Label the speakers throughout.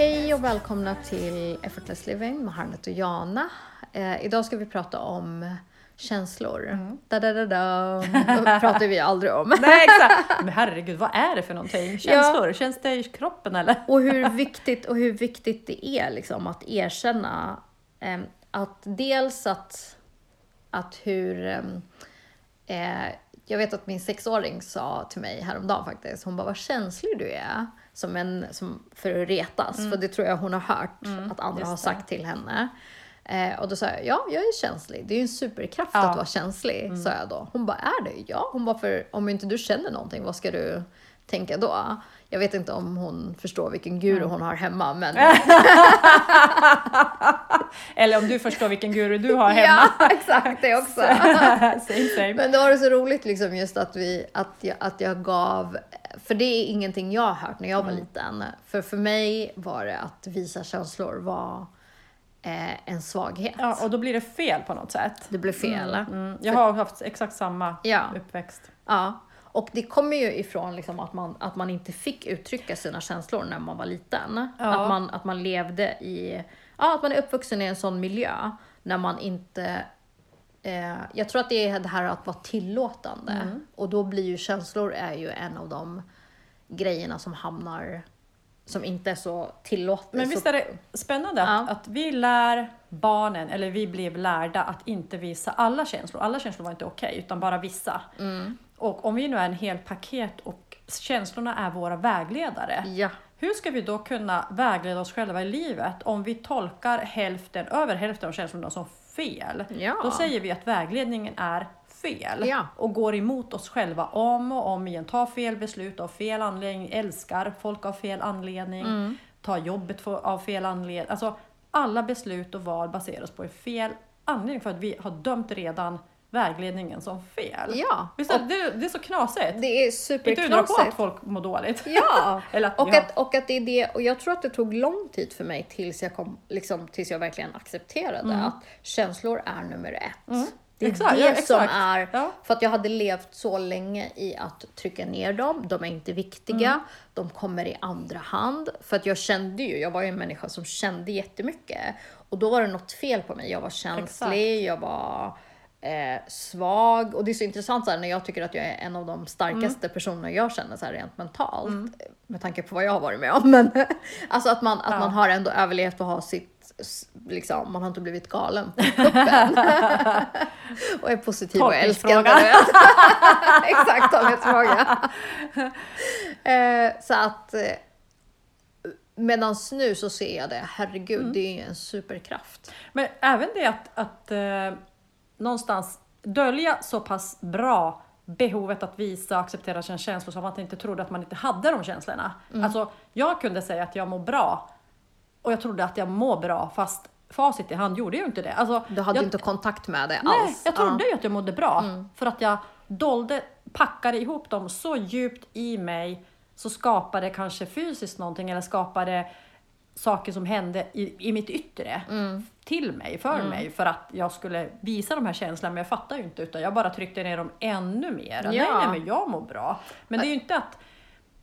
Speaker 1: Hej och välkomna till Effortless Living med Harnet och Jana. Eh, idag ska vi prata om känslor.
Speaker 2: Mm.
Speaker 1: Da, da, da, da. Det pratar vi aldrig om.
Speaker 2: Nej exakt! Men herregud, vad är det för någonting? Känslor? Känns det i kroppen eller?
Speaker 1: Och hur viktigt, och hur viktigt det är liksom att erkänna eh, att dels att, att hur... Eh, jag vet att min sexåring sa till mig häromdagen faktiskt, hon bara vad känslig du är. Som en, som, för att retas, för det tror jag hon har hört att andra har
Speaker 2: det.
Speaker 1: sagt till henne. Eh, och då sa jag, ja, jag är känslig. Det är ju en superkraft
Speaker 2: Ja.
Speaker 1: att vara känslig, sa jag då. Hon bara, är det? Ja. Hon bara, för om inte du känner någonting, vad ska du tänka då? Jag vet inte om hon förstår vilken guru hon har hemma, men
Speaker 2: Eller om du förstår vilken guru du har hemma.
Speaker 1: ja, exakt det också.
Speaker 2: same same.
Speaker 1: Men det var det så roligt liksom just att, vi, att, jag, att jag gav, för det är ingenting jag har hört när jag
Speaker 2: Mm.
Speaker 1: var liten. För för mig var det att visa känslor var eh, en svaghet.
Speaker 2: Ja, och då blir det fel på något sätt.
Speaker 1: Det blev fel.
Speaker 2: Mm. Jag har haft exakt samma
Speaker 1: Ja.
Speaker 2: uppväxt.
Speaker 1: Ja. Och det kommer ju ifrån liksom att, man, att man inte fick uttrycka sina känslor när man var liten.
Speaker 2: Ja.
Speaker 1: Att, man, att man levde i, ja att man är uppvuxen i en sån miljö när man inte Eh, jag tror att det är det här att vara tillåtande.
Speaker 2: Mm.
Speaker 1: Och då blir ju känslor är ju en av de grejerna som hamnar, som inte är så tillåtande.
Speaker 2: Men visst är det spännande att,
Speaker 1: Ja.
Speaker 2: att vi lär barnen, eller vi blev lärda att inte visa alla känslor. Alla känslor var inte okej, utan bara vissa.
Speaker 1: Mm.
Speaker 2: Och om vi nu är en hel paket och känslorna är våra vägledare,
Speaker 1: Ja,
Speaker 2: hur ska vi då kunna vägleda oss själva i livet om vi tolkar hälften, över hälften av känslorna som fel?
Speaker 1: Ja.
Speaker 2: Då säger vi att vägledningen är fel
Speaker 1: Ja.
Speaker 2: och går emot oss själva om och om igen. Tar fel beslut av fel anledning, älskar folk av fel anledning,
Speaker 1: Mm.
Speaker 2: tar jobbet för, av fel anledning. Alltså, alla beslut och val baseras på fel anledning för att vi har dömt redan vägledningen som fel.
Speaker 1: ja.
Speaker 2: Visst är det, det är så knasigt?
Speaker 1: Det är
Speaker 2: Inte undra på att
Speaker 1: superknasigt.
Speaker 2: folk mår dåligt.
Speaker 1: Ja,
Speaker 2: Eller att,
Speaker 1: och,
Speaker 2: ja.
Speaker 1: att, och att det är det, och jag tror att det tog lång tid för mig tills jag, kom, liksom, tills jag verkligen accepterade att känslor är nummer ett. Det är
Speaker 2: Mm. Exakt,
Speaker 1: det
Speaker 2: ja,
Speaker 1: som
Speaker 2: exakt.
Speaker 1: är,
Speaker 2: Ja.
Speaker 1: för att jag hade levt så länge i att trycka ner dem, de är inte viktiga,
Speaker 2: Mm.
Speaker 1: de kommer i andra hand. För att jag kände ju, jag var ju en människa som kände jättemycket. Och då var det något fel på mig, jag var känslig, jag var eh, svag. Och det är så intressant så här, när jag tycker att jag är en av de starkaste
Speaker 2: Mm.
Speaker 1: personerna jag känner så här, rent mentalt. Med tanke på vad jag har varit med om. Men, alltså att, man, att
Speaker 2: Ja.
Speaker 1: man har ändå överlevt och har sitt, liksom, man har inte blivit galen och är positiv och älskande. Exakt, tolkningsfråga. eh, så att eh, Medan nu så ser jag det, herregud,
Speaker 2: Mm.
Speaker 1: det är en superkraft.
Speaker 2: Men även det att, att eh, någonstans dölja så pass bra behovet att visa och acceptera sina känslor som att man inte trodde att man inte hade de känslorna.
Speaker 1: Mm.
Speaker 2: Alltså, jag kunde säga att jag mår bra och jag trodde att jag mår bra fast facit i hand gjorde ju inte det. Alltså,
Speaker 1: Du hade
Speaker 2: jag,
Speaker 1: inte kontakt med det
Speaker 2: Nej,
Speaker 1: alls.
Speaker 2: jag trodde ju att jag mådde bra för att jag dolde, packade ihop dem så djupt i mig så skapade kanske fysiskt någonting eller skapade saker som hände i, i mitt yttre till mig, för mig, för att jag skulle visa de här känslorna. Men jag fattar ju inte, utan jag bara tryckte ner dem ännu mer. Nej,
Speaker 1: Ja.
Speaker 2: nej, men jag mår bra. Men det är ju inte att...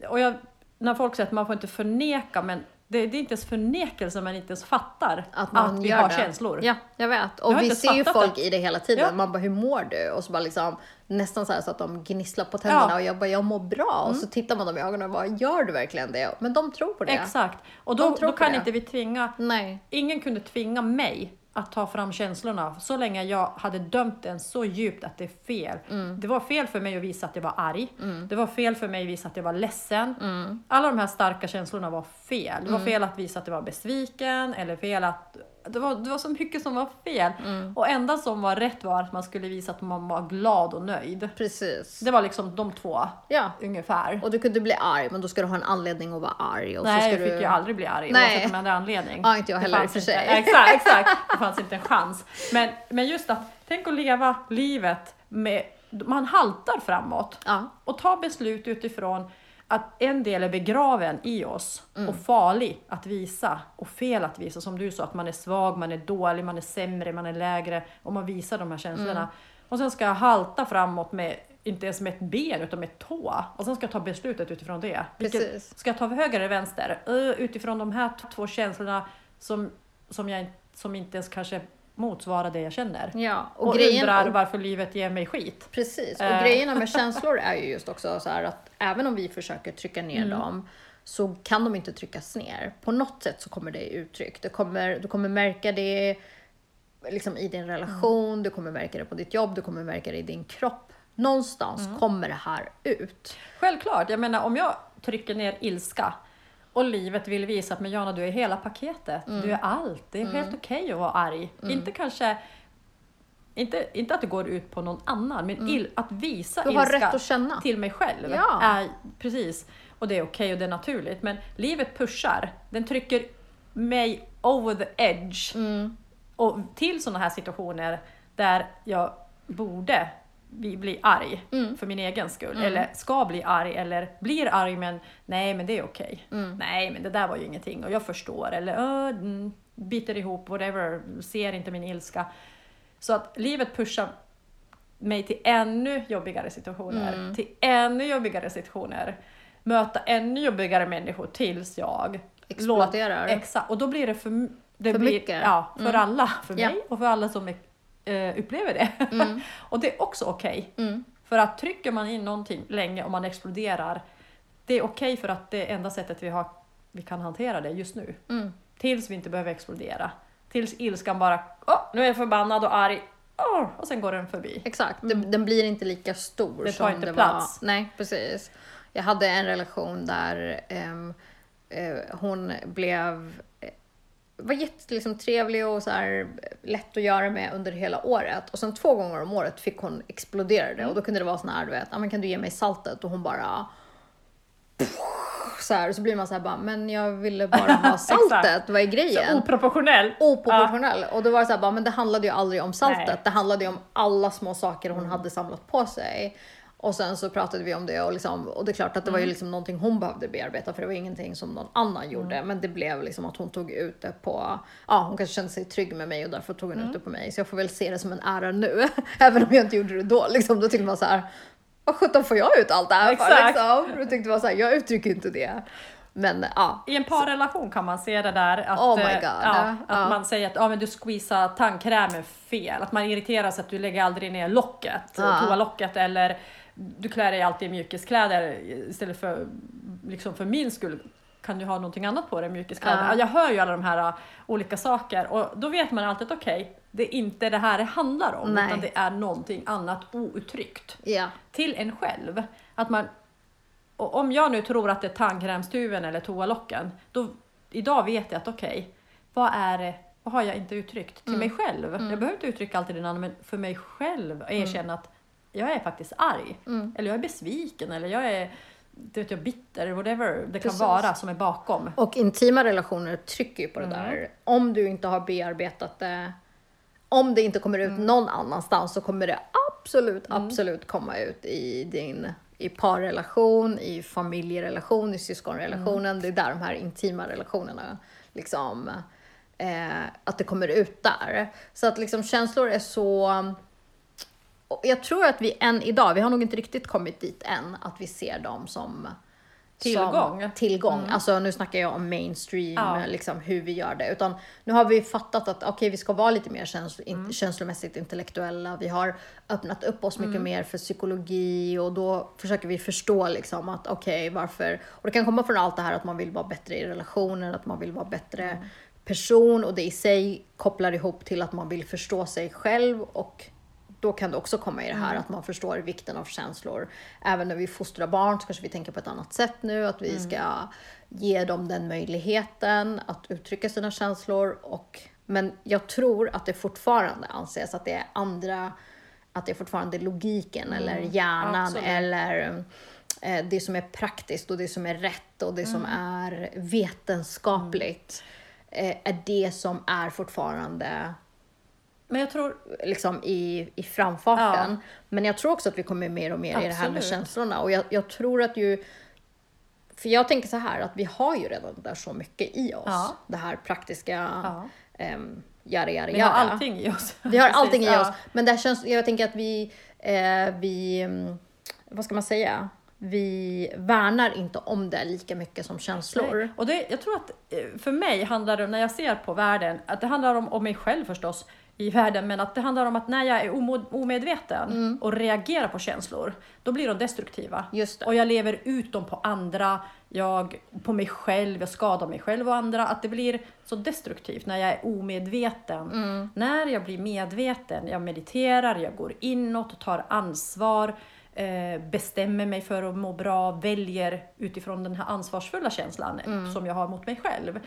Speaker 2: Och jag, när folk säger att man får inte förneka, men det, det är inte ens förnekelse man inte ens fattar
Speaker 1: Att man
Speaker 2: vi
Speaker 1: gör
Speaker 2: har
Speaker 1: det.
Speaker 2: känslor.
Speaker 1: Ja, jag vet.
Speaker 2: Jag
Speaker 1: Och
Speaker 2: har
Speaker 1: vi ser ju folk
Speaker 2: det.
Speaker 1: i det hela tiden.
Speaker 2: Ja.
Speaker 1: Man bara, hur mår du? Och så bara liksom nästan så så att de gnisslar på tänderna
Speaker 2: Ja.
Speaker 1: och jag bara, jag mår bra. Och så tittar man dem i ögonen och bara, gör du verkligen det? Men de tror på det.
Speaker 2: Exakt. Och då, då kan
Speaker 1: det.
Speaker 2: inte vi tvinga
Speaker 1: Nej.
Speaker 2: Ingen kunde tvinga mig att ta fram känslorna så länge jag hade dömt den så djupt att det är fel.
Speaker 1: Mm.
Speaker 2: Det var fel för mig att visa att jag var arg. Det var fel för mig att visa att jag var ledsen.
Speaker 1: Mm.
Speaker 2: Alla de här starka känslorna var fel. Det var fel att visa att jag var besviken eller fel att det var, det var så mycket som var fel.
Speaker 1: Mm.
Speaker 2: Och enda som var rätt var att man skulle visa att man var glad och nöjd.
Speaker 1: Precis.
Speaker 2: Det var liksom de två
Speaker 1: Ja.
Speaker 2: ungefär.
Speaker 1: Och du kunde bli arg, men då ska du ha en anledning att vara arg. Och så
Speaker 2: Nej,
Speaker 1: ska
Speaker 2: jag
Speaker 1: du...
Speaker 2: fick ju aldrig bli arg
Speaker 1: Nej.
Speaker 2: oavsett om jag hade anledning.
Speaker 1: Ja, inte jag heller i och för
Speaker 2: inte-
Speaker 1: sig.
Speaker 2: Exakt, exakt. Det fanns inte en chans. Men, men just att, tänk att leva livet med, man haltar framåt
Speaker 1: Ja.
Speaker 2: och ta beslut utifrån att en del är begraven i oss
Speaker 1: Mm.
Speaker 2: och farlig att visa och fel att visa. Som du sa, att man är svag, man är dålig, man är sämre, man är lägre och man visar de här känslorna.
Speaker 1: Mm.
Speaker 2: Och sen ska jag halta framåt med inte ens med ett ben utan med ett tå. Och sen ska jag ta beslutet utifrån det. Vilket-
Speaker 1: Precis.
Speaker 2: Ska jag ta höger eller vänster? Uh, utifrån de här två känslorna som, som, jag, som inte ens kanske motsvarar det jag känner.
Speaker 1: Ja, och,
Speaker 2: Och,
Speaker 1: grejen,
Speaker 2: undrar varför livet ger mig skit.
Speaker 1: precis. Och
Speaker 2: Eh.
Speaker 1: grejerna med känslor är ju just också så att även om vi försöker trycka ner
Speaker 2: Mm.
Speaker 1: dem så kan de inte tryckas ner. På något sätt så kommer det uttryck. Du kommer, du kommer märka det liksom i din relation, du kommer märka det på ditt jobb, du kommer märka det i din kropp. Någonstans
Speaker 2: Mm.
Speaker 1: kommer det här ut.
Speaker 2: Självklart, jag menar om jag trycker ner ilska och livet vill visa att men Jana du är hela paketet,
Speaker 1: Mm.
Speaker 2: du är allt, det är helt okej att vara arg. Inte kanske inte, inte att det går ut på någon annan, men il, att visa
Speaker 1: Mm. Du har
Speaker 2: ilska
Speaker 1: rätt att känna.
Speaker 2: till mig själv.
Speaker 1: Ja.
Speaker 2: Är, precis. Och det är okej och det är naturligt. Men livet pushar. Den trycker mig over the edge.
Speaker 1: Mm.
Speaker 2: Och till sådana här situationer där jag borde bli, arg
Speaker 1: Mm.
Speaker 2: för min egen skull. Eller ska bli arg eller blir arg men nej men det är okej.
Speaker 1: Mm.
Speaker 2: Nej men det där var ju ingenting och jag förstår. Eller "Åh, mm, biter ihop, whatever, ser inte min ilska. Så att livet pushar mig till ännu jobbigare situationer.
Speaker 1: Mm.
Speaker 2: Till ännu jobbigare situationer. Möta ännu jobbigare människor tills jag
Speaker 1: Exploderar.
Speaker 2: Exakt, och då blir det för, det
Speaker 1: För
Speaker 2: blir,
Speaker 1: mycket.
Speaker 2: Ja, för
Speaker 1: Mm.
Speaker 2: alla. För mig och för alla som eh, upplever det.
Speaker 1: Mm.
Speaker 2: och det är också okej.
Speaker 1: Mm.
Speaker 2: För att trycker man in någonting länge och man exploderar, det är okej för att det är enda sättet vi, har, vi kan hantera det just nu.
Speaker 1: Mm.
Speaker 2: Tills vi inte behöver explodera. Tills ilskan bara, åh, nu är jag förbannad och arg. Åh, och sen går den förbi.
Speaker 1: Exakt, den, den blir inte lika stor
Speaker 2: Mm. Det tar inte
Speaker 1: det
Speaker 2: plats.
Speaker 1: var. Nej, precis. Jag hade en relation där ehm, eh, hon blev var jättetrevlig liksom, och så här, lätt att göra med under hela året. Och sen två gånger om året fick hon explodera det. Och då kunde det vara sån här, du vet, "Ja, men kan du ge mig saltet? Och hon bara så här, och så blir man så här bara, men jag ville bara ha saltet, vad är grejen?
Speaker 2: Så oproportionell.
Speaker 1: oproportionell. Och då var det så här, bara, men det handlade ju aldrig om saltet.
Speaker 2: Nej.
Speaker 1: Det handlade ju om alla små saker hon hade samlat på sig. Och sen så pratade vi om det och, liksom, och det är klart att det var ju liksom någonting hon behövde bearbeta för det var ingenting som någon annan gjorde. Men det blev liksom att hon tog ut det på, ja hon kanske kände sig trygg med mig och därför tog hon ut det på mig. Så jag får väl se det som en ära nu. Även om jag inte gjorde det då. Liksom, då tyckte man så här, vad sjutton får jag ut allt det här för? Liksom? Då tyckte man så här, jag uttrycker inte det. Men ja,
Speaker 2: I en parrelation kan man se det där att,
Speaker 1: Oh
Speaker 2: eh,
Speaker 1: God.
Speaker 2: ja, att
Speaker 1: Ja.
Speaker 2: man säger att ja, men du squeezar tandkrämen fel. Att man irriterar sig att du lägger aldrig ner locket,
Speaker 1: Ja.
Speaker 2: toalocket eller du klär dig alltid i mjukiskläder istället för liksom för min skull kan du ha någonting annat på dig, mjukiskläder.
Speaker 1: Ja.
Speaker 2: Jag hör ju alla de här uh, olika saker och då vet man alltid att okej, det är inte det här det handlar om
Speaker 1: Nej.
Speaker 2: utan det är någonting annat outtryckt
Speaker 1: ja.
Speaker 2: till en själv. Att man, och om jag nu tror att det är tandkrämstuben eller toalocken, då idag vet jag att okej, vad är det, vad har jag inte uttryckt till mig själv? Jag behöver inte uttrycka alltid den andra, men för mig själv och erkänna att jag är faktiskt arg.
Speaker 1: Mm.
Speaker 2: Eller jag är besviken, eller jag är det vet jag, bitter, whatever det
Speaker 1: Precis.
Speaker 2: kan vara som är bakom.
Speaker 1: Och intima relationer trycker ju på det
Speaker 2: Mm.
Speaker 1: där. Om du inte har bearbetat det, om det inte kommer ut
Speaker 2: Mm.
Speaker 1: någon annanstans så kommer det absolut, absolut komma ut i din i parrelation, i familjerelation, i syskonrelationen.
Speaker 2: Mm.
Speaker 1: Det är där de här intima relationerna liksom, eh, att det kommer ut där. Så att liksom känslor är så jag tror att vi än idag, vi har nog inte riktigt kommit dit än, att vi ser dem som
Speaker 2: Tillgång.
Speaker 1: Som tillgång. Alltså nu snackar jag om mainstream,
Speaker 2: Ja.
Speaker 1: liksom hur vi gör det. Utan nu har vi fattat att okej, vi ska vara lite mer känslo, in, känslomässigt intellektuella. Vi har öppnat upp oss mycket mer för psykologi och då försöker vi förstå liksom att okej, varför... Och det kan komma från allt det här att man vill vara bättre i relationer, att man vill vara bättre person och det i sig kopplar ihop till att man vill förstå sig själv och då kan det också komma i det här att man förstår vikten av känslor. Även när vi fostrar barn så kanske vi tänker på ett annat sätt nu, att vi ska ge dem den möjligheten att uttrycka sina känslor. Och, men jag tror att det fortfarande anses att det är andra, att det är fortfarande logiken eller hjärnan
Speaker 2: absolut.
Speaker 1: eller eh, det som är praktiskt och det som är rätt och det som är vetenskapligt eh, är det som är fortfarande
Speaker 2: Men jag tror,
Speaker 1: liksom i, i framfarten. Men jag tror också att vi kommer mer och mer i det här med
Speaker 2: Absolut.
Speaker 1: känslorna. Och jag, jag tror att ju... För jag tänker så här att vi har ju redan där så mycket i oss.
Speaker 2: Ja.
Speaker 1: Det här praktiska,
Speaker 2: Ja.
Speaker 1: um, jara, jara,
Speaker 2: vi har allting i oss.
Speaker 1: Vi har
Speaker 2: Precis,
Speaker 1: allting i
Speaker 2: ja.
Speaker 1: oss. Men det känns, jag tänker att vi, eh, vi, vad ska man säga, vi värnar inte om det lika mycket som känslor.
Speaker 2: Nej. Och det, jag tror att eh, för mig handlar det, när jag ser på världen, att det handlar om, om mig själv förstås i världen, men att det handlar om att när jag är omedveten och reagerar på känslor, då blir de destruktiva. Och jag lever ut dem på andra, jag, på mig själv, jag skadar mig själv och andra. Att det blir så destruktivt när jag är omedveten. När jag blir medveten, jag mediterar, jag går inåt, tar ansvar, bestämmer mig för att må bra, väljer utifrån den här ansvarsfulla känslan som jag har mot mig själv.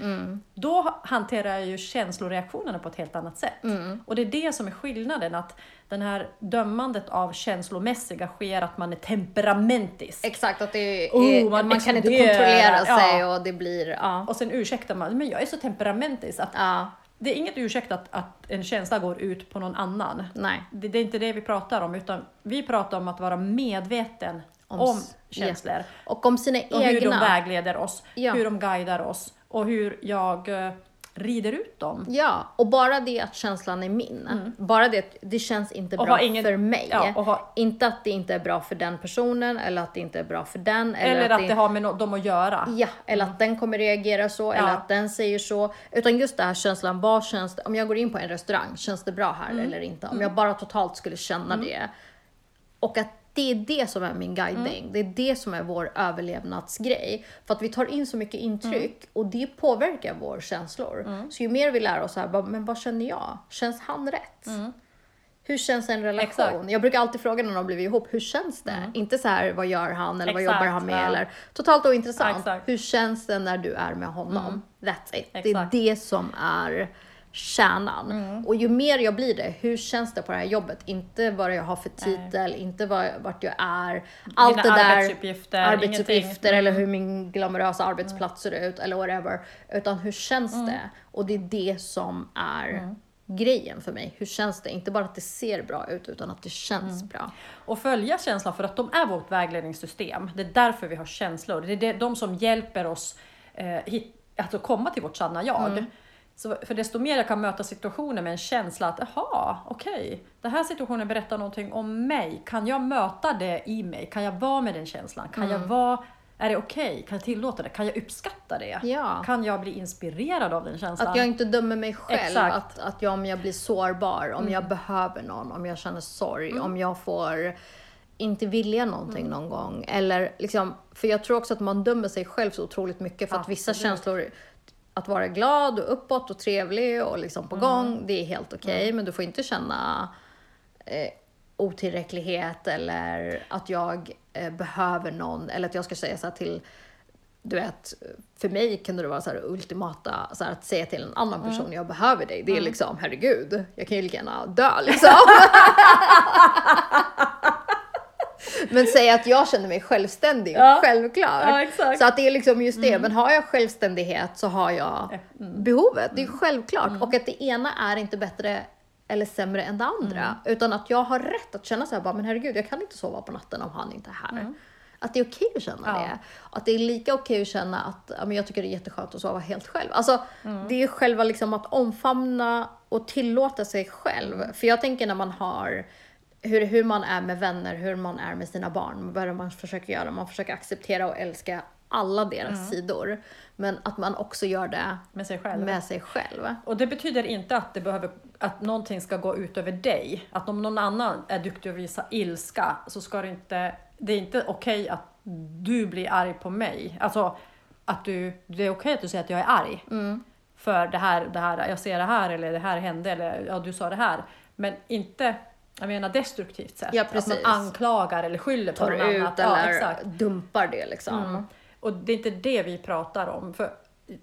Speaker 2: Då hanterar jag ju känsloreaktionerna på ett helt annat sätt. Och det är det som är skillnaden, att den här dömandet av känslomässiga sker att man är temperamentisk.
Speaker 1: Exakt, att är,
Speaker 2: Oh,
Speaker 1: man,
Speaker 2: man
Speaker 1: kan inte
Speaker 2: exploderar,
Speaker 1: kontrollera
Speaker 2: ja.
Speaker 1: sig och det blir, ja.
Speaker 2: Och sen ursäktar man, men jag är så temperamentisk. Att
Speaker 1: ja.
Speaker 2: Det är inget ursäkt att, att en känsla går ut på någon annan.
Speaker 1: Nej.
Speaker 2: Det, det är inte det vi pratar om, utan vi pratar om att vara medveten
Speaker 1: Om
Speaker 2: om, känslor.
Speaker 1: Och om sina
Speaker 2: Och hur de
Speaker 1: egna.
Speaker 2: vägleder oss,
Speaker 1: Ja.
Speaker 2: hur de guidar oss och hur jag eh, rider ut dem.
Speaker 1: Ja, och bara det att känslan är min. Bara det att det känns inte
Speaker 2: Mm. Och
Speaker 1: bra
Speaker 2: ingen-
Speaker 1: för mig.
Speaker 2: ja, ha-
Speaker 1: Inte att det inte är bra för den personen eller att det inte är bra för den.
Speaker 2: Eller, att det har med no- dem att göra.
Speaker 1: Ja, eller att den kommer reagera så, eller
Speaker 2: Ja.
Speaker 1: att den säger så. Utan just det här känslan, vad känns det, om jag går in på en restaurang, känns det bra här
Speaker 2: Mm.
Speaker 1: eller inte? Om jag bara totalt skulle känna det. Och att det är det som är min guiding.
Speaker 2: Mm.
Speaker 1: Det är det som är vår överlevnadsgrej. För att vi tar in så mycket intryck
Speaker 2: Mm.
Speaker 1: och det påverkar våra känslor. Så ju mer vi lär oss så här, men vad känner jag? Känns han rätt? Hur känns en relation?
Speaker 2: Mm. Exakt. Mm.
Speaker 1: Jag brukar alltid fråga när de blivit ihop, hur känns det? Inte så här, vad gör han eller vad
Speaker 2: Exakt,
Speaker 1: jobbar han med?
Speaker 2: ja.
Speaker 1: Eller, totalt ointressant.
Speaker 2: Exakt.
Speaker 1: hur känns det när du är med honom? That's it. Det är
Speaker 2: Exakt.
Speaker 1: det som är kärnan. Och ju mer jag blir det, hur känns det på det här jobbet? Inte vad jag har för titel, inte vad, vart jag är. Allt
Speaker 2: Dina
Speaker 1: det där.
Speaker 2: arbetsuppgifter,
Speaker 1: arbetsuppgifter eller hur min glamorösa arbetsplats ser ut eller whatever. Utan hur känns
Speaker 2: Mm.
Speaker 1: det? Och det är det som är grejen för mig. Hur känns det? Inte bara att det ser bra ut utan att det känns
Speaker 2: Mm.
Speaker 1: bra.
Speaker 2: Och följa känslan för att de är vårt vägledningssystem. Det är därför vi har känslor. Det är de som hjälper oss eh, hit, alltså komma till vårt sanna jag. Så för desto mer jag kan möta situationer med en känsla att jaha, okej, den här situationen berättar någonting om mig. Kan jag möta det i mig? Kan jag vara med den känslan? Kan jag vara är det okej? Kan jag tillåta det? Kan jag uppskatta det?
Speaker 1: Ja.
Speaker 2: Kan jag bli inspirerad av den känslan?
Speaker 1: Att jag inte dömer mig själv.
Speaker 2: Exakt.
Speaker 1: Att, att jag, om jag blir sårbar, om
Speaker 2: Mm.
Speaker 1: jag behöver någon, om jag känner sorg, om jag får inte vilja någonting
Speaker 2: Mm.
Speaker 1: någon gång. Eller liksom, för jag tror också att man dömer sig själv så otroligt mycket för att vissa
Speaker 2: Absolut.
Speaker 1: känslor att vara glad och uppåt och trevlig och liksom
Speaker 2: Mm.
Speaker 1: på gång, det är helt okej. Men du får inte känna eh, otillräcklighet eller att jag eh, behöver någon eller att jag ska säga så till du vet, för mig kan det vara så här ultimata, så här att säga till en annan
Speaker 2: Mm.
Speaker 1: person, jag behöver dig. Det är liksom, herregud, jag kan ju lika gärna dö liksom. Men säga att jag känner mig självständig,
Speaker 2: Ja.
Speaker 1: självklart.
Speaker 2: Ja.
Speaker 1: Så att det är liksom just det, men har jag självständighet så har jag
Speaker 2: Mm.
Speaker 1: behovet. Det är självklart. Och att det ena är inte bättre eller sämre än det andra.
Speaker 2: Mm.
Speaker 1: Utan att jag har rätt att känna så här, bara, men herregud, jag kan inte sova på natten om han inte är här. Att det är okej att känna
Speaker 2: Mm. Ja.
Speaker 1: det. Att det är lika okej att känna att ja, men jag tycker det är jätteskönt att sova helt själv. Alltså,
Speaker 2: Mm.
Speaker 1: Det är själva liksom att omfamna och tillåta sig själv. För jag tänker när man har hur, hur man är med vänner, hur man är med sina barn, vad man försöker göra? Man försöker acceptera och älska alla deras
Speaker 2: Mm.
Speaker 1: sidor. Men att man också gör det
Speaker 2: med sig själv.
Speaker 1: med sig själv.
Speaker 2: Och det betyder inte att, det behöver, att någonting ska gå ut över dig. Att om någon annan är duktig att visa ilska så ska det inte, det är inte okej att du blir arg på mig. Alltså att du, det är okej att du säger att jag är arg. För det här, det här, jag ser det här eller det här hände eller ja, du sa det här. Men inte, jag menar destruktivt sätt.
Speaker 1: Ja,
Speaker 2: att man anklagar eller skyller på
Speaker 1: Tar
Speaker 2: någon
Speaker 1: ut
Speaker 2: annan. Ja,
Speaker 1: eller
Speaker 2: exakt.
Speaker 1: dumpar det liksom.
Speaker 2: Mm. Och det är inte det vi pratar om. För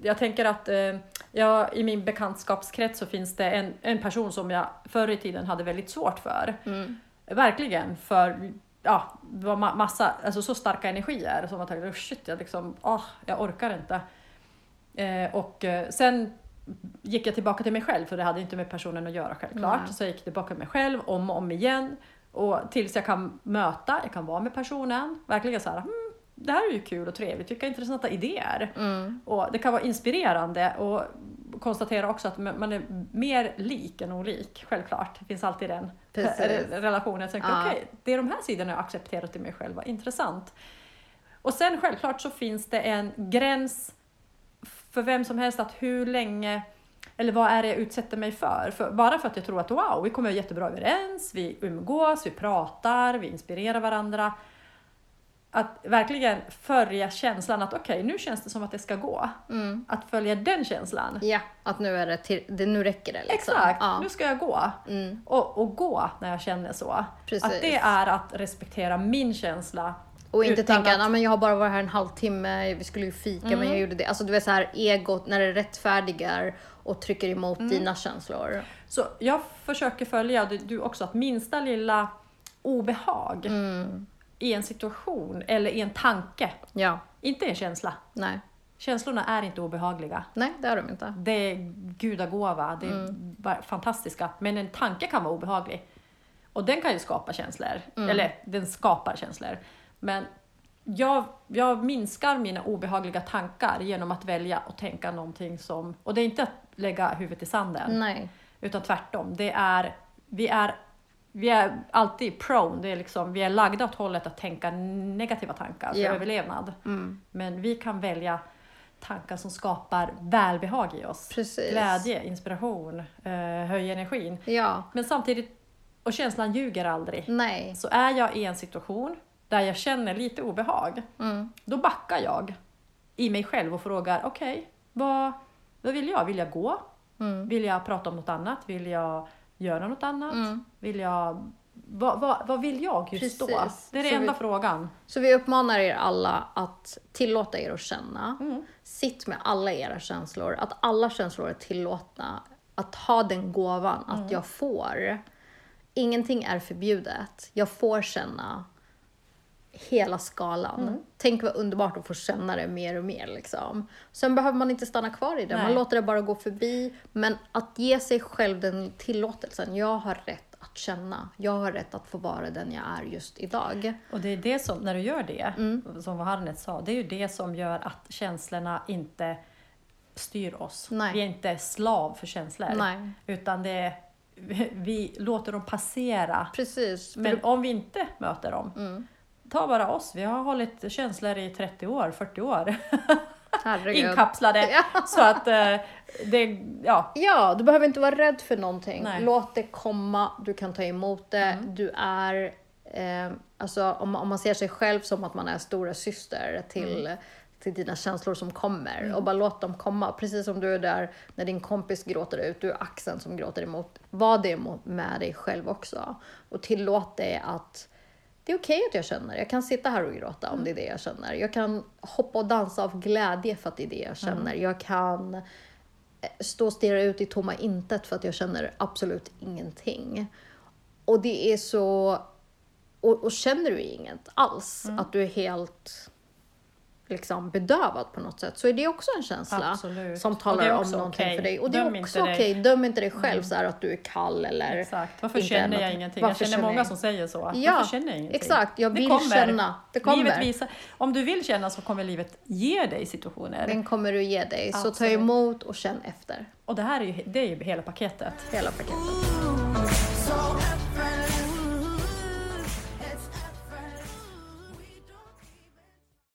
Speaker 2: jag tänker att eh, ja, i min bekantskapskrets så finns det en, en person som jag förr i tiden hade väldigt svårt för.
Speaker 1: Mm.
Speaker 2: Verkligen, för ja, det var ma- massa, alltså så starka energier som jag tänkte, oh shit, jag, liksom, ah, jag orkar inte. Eh, och eh, sen gick jag tillbaka till mig själv, för det hade inte med personen att göra självklart.
Speaker 1: Nej.
Speaker 2: Så jag gick tillbaka till mig själv om och om igen. Och tills jag kan möta, jag kan vara med personen, verkligen så här, hmm, det här är ju kul och trevligt, vilka intressanta idéer.
Speaker 1: Mm.
Speaker 2: Och det kan vara inspirerande och konstatera också att man är mer lik än olik, självklart. Det finns alltid den
Speaker 1: Precis.
Speaker 2: relationen. Jag tänkte,
Speaker 1: Ja.
Speaker 2: okej, det är de här sidorna jag accepterat i mig själv, vad intressant. Och sen självklart så finns det en gräns för vem som helst att hur länge eller vad är det jag utsätter mig för? för? Bara för att jag tror att wow, vi kommer jättebra överens, vi umgås, vi pratar, vi inspirerar varandra. Att verkligen följa känslan att okej, nu känns det som att det ska gå.
Speaker 1: Mm.
Speaker 2: Att följa den känslan.
Speaker 1: Ja, att nu, är det till, det, nu räcker det. Liksom.
Speaker 2: Exakt,
Speaker 1: Ja.
Speaker 2: nu ska jag gå.
Speaker 1: Mm.
Speaker 2: Och, och gå när jag känner så.
Speaker 1: Precis.
Speaker 2: Att det är att respektera min känsla.
Speaker 1: Och inte
Speaker 2: Utan
Speaker 1: tänka,
Speaker 2: att-
Speaker 1: att... men jag har bara varit här en halvtimme, vi skulle ju fika
Speaker 2: Mm.
Speaker 1: men jag gjorde det. Alltså du vet så här egot när det rättfärdigar och trycker emot
Speaker 2: Mm.
Speaker 1: dina känslor.
Speaker 2: Så jag försöker följa, du också, att minsta lilla obehag
Speaker 1: Mm.
Speaker 2: i en situation eller i en tanke,
Speaker 1: Ja,
Speaker 2: inte en känsla.
Speaker 1: nej.
Speaker 2: Känslorna är inte obehagliga.
Speaker 1: Nej, det har de inte.
Speaker 2: Det är gudagåva, det är
Speaker 1: Mm.
Speaker 2: fantastiska. Men en tanke kan vara obehaglig. Och den kan ju skapa känslor.
Speaker 1: Mm.
Speaker 2: Eller den skapar känslor. Men jag, jag minskar mina obehagliga tankar genom att välja att tänka någonting som... Och det är inte att lägga huvudet i sanden.
Speaker 1: Nej.
Speaker 2: Utan tvärtom. Det är, vi, är, vi är alltid prone, det är liksom, vi är lagda åt hållet att tänka negativa tankar för
Speaker 1: Ja.
Speaker 2: överlevnad.
Speaker 1: Mm.
Speaker 2: Men vi kan välja tankar som skapar välbehag i oss.
Speaker 1: Precis.
Speaker 2: Glädje, inspiration, eh, höja energin.
Speaker 1: Ja,
Speaker 2: Men samtidigt, och känslan ljuger aldrig.
Speaker 1: nej.
Speaker 2: Så är jag i en situation där jag känner lite obehag,
Speaker 1: Mm.
Speaker 2: då backar jag i mig själv och frågar, okej, vad, vad vill jag? Vill jag gå?
Speaker 1: Mm.
Speaker 2: Vill jag prata om något annat? Vill jag göra något annat?
Speaker 1: Mm.
Speaker 2: Vill jag... Vad, vad, vad vill jag just då?
Speaker 1: Precis.
Speaker 2: Det är den enda
Speaker 1: vi-
Speaker 2: frågan.
Speaker 1: Så vi uppmanar er alla att tillåta er att känna.
Speaker 2: Mm.
Speaker 1: Sitt med alla era känslor, att alla känslor är tillåtna. Att ha den gåvan
Speaker 2: Mm.
Speaker 1: att jag får. Ingenting är förbjudet. Jag får känna hela skalan.
Speaker 2: Mm.
Speaker 1: Tänk vad underbart att få känna det mer och mer. Liksom. Sen behöver man inte stanna kvar i det, man
Speaker 2: Nej.
Speaker 1: låter det bara gå förbi. Men att ge sig själv den tillåtelsen. Jag har rätt att känna. Jag har rätt att få vara den jag är just idag.
Speaker 2: Och det är det som, när du gör det,
Speaker 1: Mm.
Speaker 2: som Harnet sa, det är ju det som gör att känslorna inte styr oss.
Speaker 1: Nej.
Speaker 2: Vi är inte slav för känslor.
Speaker 1: Nej.
Speaker 2: Utan det är, vi låter dem passera.
Speaker 1: Precis.
Speaker 2: Men om vi inte möter dem,
Speaker 1: Mm.
Speaker 2: Ta bara oss. Vi har hållit känslor i 30 år, 40 år.
Speaker 1: Herregud.
Speaker 2: Inkapslade.
Speaker 1: Ja.
Speaker 2: Så att eh, det, ja.
Speaker 1: Ja, du behöver inte vara rädd för någonting.
Speaker 2: Nej.
Speaker 1: Låt det komma, du kan ta emot det.
Speaker 2: Mm.
Speaker 1: Du är, eh, alltså om, man- om man ser sig själv som att man är stora syster till,
Speaker 2: Mm.
Speaker 1: till dina känslor som kommer. Och bara låt dem komma. Precis som du är där när din kompis gråter ut, du är axeln som gråter emot. Var det med dig själv också. Och tillåt dig att det är okej att jag känner. Jag kan sitta här och gråta om det är det jag känner. Jag kan hoppa och dansa av glädje för att det är det jag känner. Jag kan eh, stå och stirra ut i tomma intet för att jag känner absolut ingenting. Och det är så... Och, och känner du inget alls, att du är helt liksom bedövad på något sätt, så är det också en känsla
Speaker 2: Absolut.
Speaker 1: som
Speaker 2: det
Speaker 1: talar om någonting
Speaker 2: okej.
Speaker 1: för dig. Och det
Speaker 2: Döm
Speaker 1: är också okej. Döm inte dig själv så här att du är kall eller...
Speaker 2: Exakt. Varför känner jag ingenting?
Speaker 1: varför
Speaker 2: jag känner många
Speaker 1: jag-
Speaker 2: som säger så.
Speaker 1: Ja,
Speaker 2: Varför känner jag ingenting?
Speaker 1: exakt. Jag
Speaker 2: Det
Speaker 1: vill
Speaker 2: kommer.
Speaker 1: känna. Det kommer.
Speaker 2: Livet visar, om du vill känna så kommer livet ge dig situationer.
Speaker 1: Den kommer du ge dig. Så ta
Speaker 2: Absolut.
Speaker 1: emot och känn efter.
Speaker 2: Och det här är ju, det är ju hela paketet.
Speaker 1: Hela paketet.